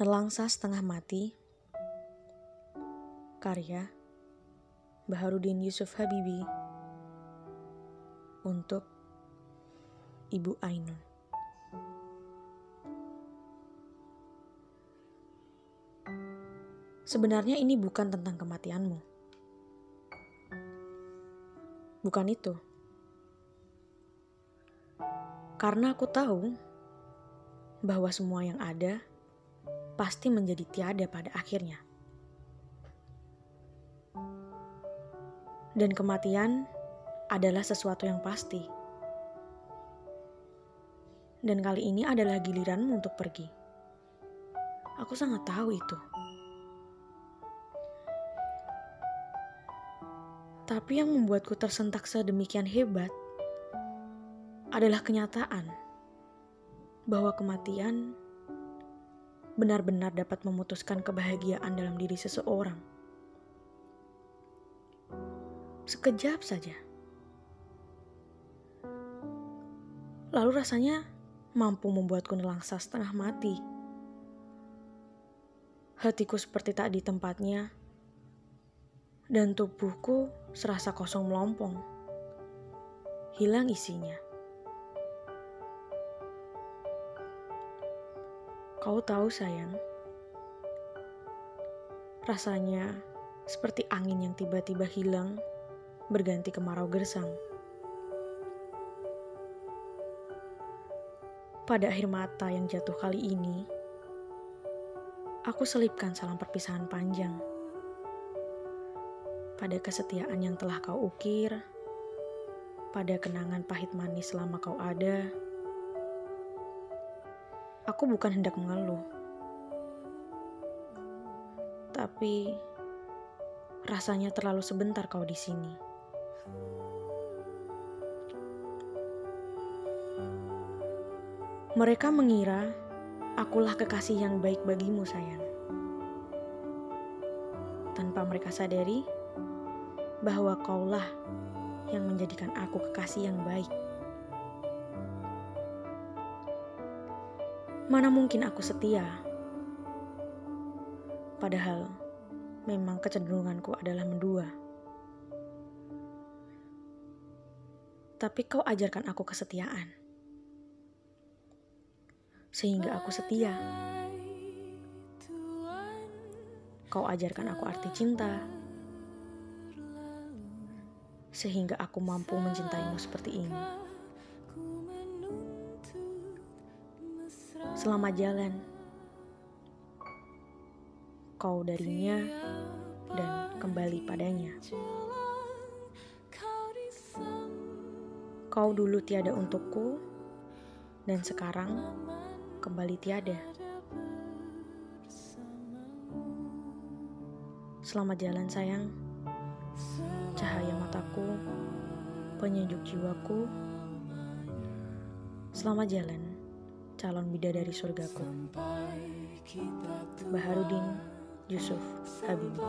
Nelangsa Setengah Mati Karya Baharudin Yusuf Habibi Untuk Ibu Ainun Sebenarnya ini bukan tentang kematianmu. Bukan itu. Karena aku tahu bahwa semua yang ada pasti menjadi tiada pada akhirnya. Dan kematian adalah sesuatu yang pasti. Dan kali ini adalah giliranmu untuk pergi. Aku sangat tahu itu. Tapi yang membuatku tersentak sedemikian hebat adalah kenyataan bahwa kematian benar-benar dapat memutuskan kebahagiaan dalam diri seseorang. Sekejap saja. Lalu rasanya mampu membuatku nelangsa setengah mati. Hatiku seperti tak di tempatnya, dan tubuhku serasa kosong melompong. Hilang isinya. Kau tahu sayang, rasanya seperti angin yang tiba-tiba hilang berganti kemarau gersang. Pada akhir mata yang jatuh kali ini, aku selipkan salam perpisahan panjang. Pada kesetiaan yang telah kau ukir, pada kenangan pahit manis selama kau ada, Aku bukan hendak mengeluh, tapi rasanya terlalu sebentar kau di sini. Mereka mengira akulah kekasih yang baik bagimu, sayang. Tanpa mereka sadari bahwa kaulah yang menjadikan aku kekasih yang baik. Mana mungkin aku setia? Padahal memang kecenderunganku adalah mendua. Tapi kau ajarkan aku kesetiaan. Sehingga aku setia. Kau ajarkan aku arti cinta. Sehingga aku mampu mencintaimu seperti ini. Selamat jalan. Kau darinya dan kembali padanya. Kau dulu tiada untukku, dan sekarang kembali tiada. Selamat jalan, sayang. Cahaya mataku, penyejuk jiwaku. Selamat jalan calon bidadari surgaku. Baharudin Yusuf Habibie